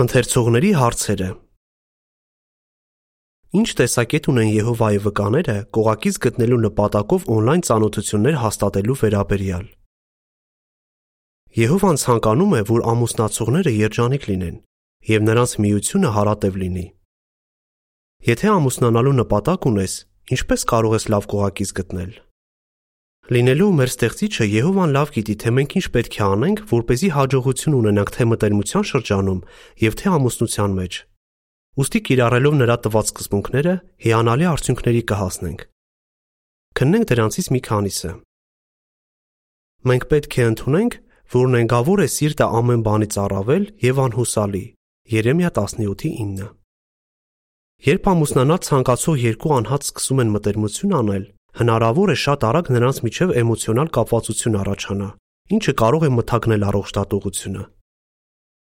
Ընթերցողների հարցերը. Ինչ տեսակետ ունեն Եհովայի վկաները կողակից գտնելու նպատակով on-line ծանոթություններ հաստատելու վերաբերյալ։ Եհովան ցանկանում է, որ ամուսնացողները երջանիկ լինեն եւ նրանց միությունը հարատև լինի։ Եթե ամուսնանալու նպատակ ունես, ինչպես կարող ես լավ կողակից գտնել։ Լինելու մեր ստեղծիչը Եհովան լավ գիտի, թե մենք ինչ պետք է անենք, որ เป զի հաջողություն ունենանք թե մտերմության շրջանում եւ թե ամուսնության մեջ։ Ոստի կիրառելով նրա տված սկզբունքները հիանալի արդյունքների կհասնենք։ Քննենք դրանցից մի քանիսը։ Մենք պետք է ընդունենք, որ նենգավոր է սիրտը ամեն բանից առավել եւ անհուսալի։ Երեմիա 17:9։ Երբ ամուսնանալ ցանկացող երկու անհատ սկսում են մտերմություն անել, հնարավոր է շատ արագ նրանց միջև էմոցիոնալ կապվածություն առաջանա, ինչը կարող է մթագնել առողջ դատողությունը։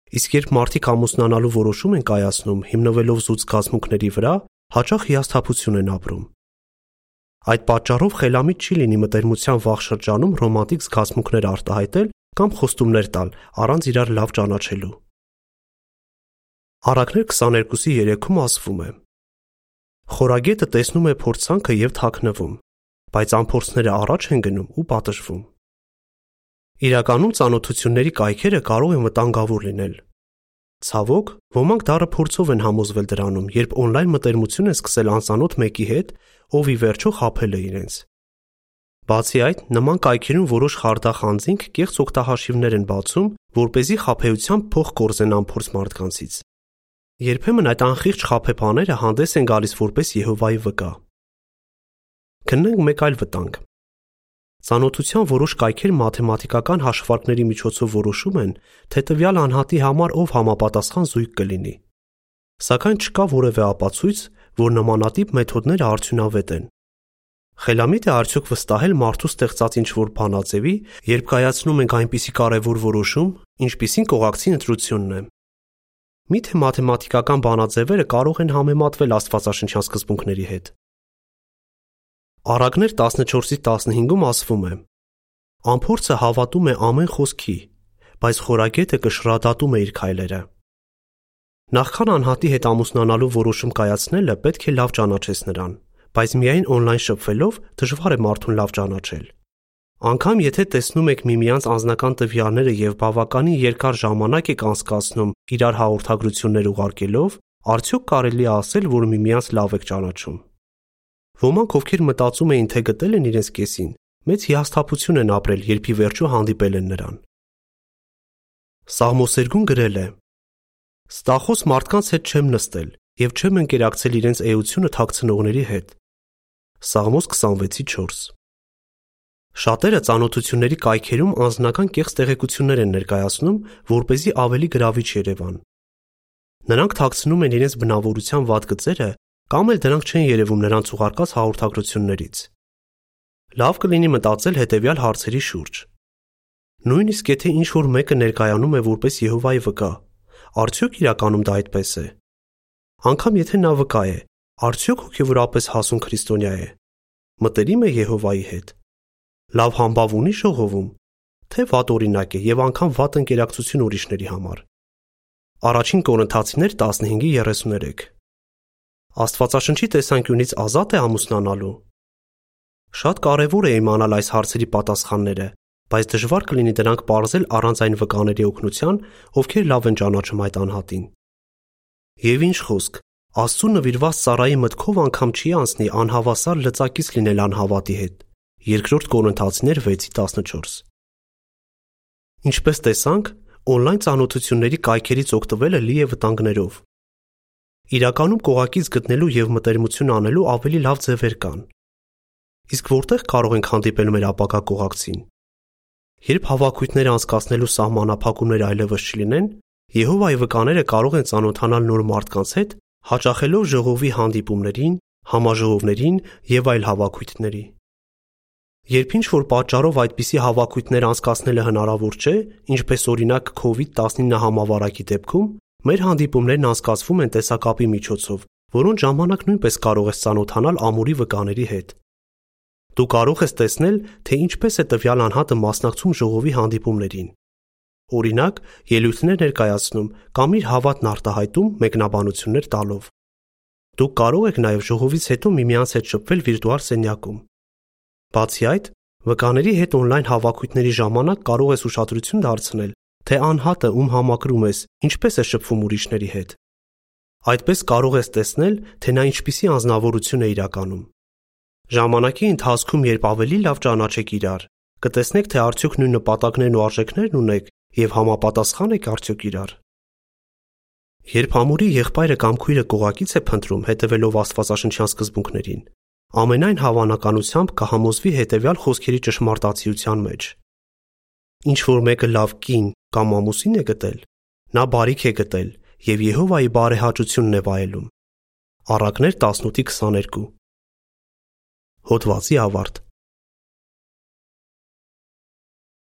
Իսկ երբ մարդիկ ամուսնանալու որոշում են կայացնում հիմնվելով զուտ զգացմունքների վրա, հաճախ հիասթափություն են ապրում։ Այդ պատճառով խելամիտ չի լինի մտերմության վաղ շրջանում ռոմանտիկ զգացմունքներ արտահայտել կամ խոստումներ տալ առանց իրար լավ ճանաչելու։ Արաքներ 22-ի 3-ում ասվում է. Խորագետը տեսնում է փորձանքը եւ թաքնվում, բայց ամփորձները առաջ են գնում ու պատժվում։ Իրականում ցանոթությունների կայքերը կարող են վտանգավոր լինել։ Ցավոք, ոմանք դառը փորձով են համոզվել դրանում, երբ on-line մտերմություն է սկսել անծանոթ մեկի հետ, ով ի վերջո խაფել է իրենց։ Բացի այդ, նման կայքերում որոշ խարդախ անձինք կեղծ օկտահաշիվներ են բացում, որ เป զի խაფեությամբ փող կորզեն ամփորձ մարդկանցից։ Երբեմն այդ անխիղճ խափեփաները հանդես են գալիս որպես Եհովայի վկա։ Քննենք մեկ այլ վտանգ։ Ծանոթության որոշ կայքեր մաթեմատիկական հաշվարկների միջոցով որոշում են, թե տվյալ անհատի համար ով համապատասխան զույգ կլինի։ Սակայն չկա որևէ ապացույց, որ նմանատիպ մեթոդները արդյունավետ են։ Խելամիտ է արդյոք վստահել մարդու ստեղծած ինչ-որ բանաձևի, երբ կայացնում ենք այնպիսի կարևոր որոշում, ինչպիսին կողակցի ընտրությունն է։ Միթե մաթեմատիկական բանաձևերը կարող են համեմատվել Աստվածաշնչյան սկզբունքների հետ։ Արագներ 14-ից 15-ում ասվում է. Ամփորձը հավատում է ամեն խոսքի, բայց խորագետը կշռադատում է իր քայլերը։ Նախքան անհատի հետ ամուսնանալու որոշում կայացնելը պետք է լավ ճանաչես նրան, բայց միայն on-line շփվելով դժվար է մարդուն լավ ճանաչել։ Անկամ եթե տեսնում եք միմյանց անձնական տվյալները եւ բավականին երկար ժամանակ եք անցկացնում իրար հաղորդագրություններ ուղարկելով, արդյոք կարելի է ասել, որ միմյանց լավ եք ճանաչում։ Ոմանք, ովքեր մտածում էին, թե գտել են իրենց կեսին, մեծ հիասթափություն են ապրել, երբ ի վերջո հանդիպել են նրան։ Սաղմոսերգուն գրել է. Ստախոս մարդկանց հետ չեմ նստել եւ չեմ ընկերակցել իրենց էությունը թաքցնողների հետ։ Սաղմոս 26:4 Շատերը ծանոթությունների կայքերում անձնական կեղծ տեղեկություններ են ներկայացնում, որ เป զի ավելի գրավիչ երևան։ Նրանք թաքցնում են իրենց բնավորության վատ գծերը կամ էլ դրանք չեն երևում նրանց ուղարկած հաղորդագրություններից։ Լավ կլինի մտածել հետևյալ հարցերի շուրջ։ Նույնիսկ եթե ինչ որ մեկը ներկայանում է որպես Եհովայի վկա, արդյոք իրականում դա այդպես է։ Անկամ եթե նա վկա է, արդյոք հոգեվորապես հասուն քրիստոնյա է։ Մտերիմ է Եհովայի հետ։ Լավ համբավ ունի ժողովում, թե վատ օրինակ է եւ անգամ վատ ընկերակցություն ուրիշների համար։ Առաջին Կորինթացիներ 15:33 Աստվածաշնչի տեսանկյունից ազատ է ամուսնանալու։ Շատ կարևոր է իմանալ այս հարցերի պատասխանները, բայց դժվար կլինի դրանք ողրզել առանց այն վկաների օգնության, ովքեր լավ են ճանաչում այդ անհատին։ Եվ ինչ խոսք, Աստծո նվիրված Սարայի մտքով անգամ չի անցնի անհավասար լծակից լինել անհավատի հետ։ Երկրորդ Կորինթացիներ 6:14 Ինչպես տեսանք, on-line ծանոթությունների կայքերից օգտվելը լի է վտանգներով։ Իրականում կողակից գտնելու եւ մտերմություն անելու ավելի լավ ձևեր կան։ Իսկ որտեղ կարող ենք հանդիպել մեր ապագա կողակցին։ Երբ հավաքույթներ անցկացնելու սահմանափակումներ այլևս չլինեն, Եհովայի վկաները կարող են ծանոթանալ նոր մարդկանց հետ, հաճախելով ժողովի հանդիպումներին, համաժողովներին եւ այլ հավաքույթների։ Երբ ինչ որ պատճառով այդպիսի հավաքույթներ անցկացնելը հնարավոր չէ, ինչպես օրինակ COVID-19 համավարակի դեպքում, Մեր հանդիպումներն անցկացվում են տեսակապի միջոցով, որոնց ժամանակ նույնպես կարող ես ծանոթանալ ամուրի վկաների հետ։ Դու կարող ես տեսնել, թե ինչպես է տվյալ անհատը մասնակցում ժողովի հանդիպումներին։ Օրինակ, ելույթներ ներկայացնում կամ իր հավատն արտահայտում մեկնաբանություններ տալով։ Դուք կարող եք նաև ժողովից հետո միմյանց հետ շփվել վիրտուալ սենյակում։ Բացի այդ, վկաների հետ on-line հավաքույթների ժամանակ կարող ես ուշադրություն դարձնել, թե անհատը, ում համակրում ես, ինչպես է շփվում ուրիշների հետ։ Այդպես կարող ես տեսնել, թե նա ինչպիսի անznավորություն է իրականում։ Ժամանակի ընթացքում, երբ ավելի լավ ճանաչեք իրար, կտեսնեք, թե արդյոք նույն նպատակներն ու արժեքներն ունեք եւ համապատասխան եք արդյոք իրար։ Երբ ամուրի եղբայրը կամ քույրը կողակից է փնտրում հետևելով Աստվածաշնչյան սկզբունքներին, ամենայն հավանականությամբ կհամոզվի հետևյալ խոսքերի ճշմարտացիության մեջ. Ինչ որ մեկը լավ կին կամ ամուսին է գտել, նա բարիք է գտել եւ Եհովայի բարեհաճությունն է վայելում։ Առակներ 18:22 Հոդվացի ավարտ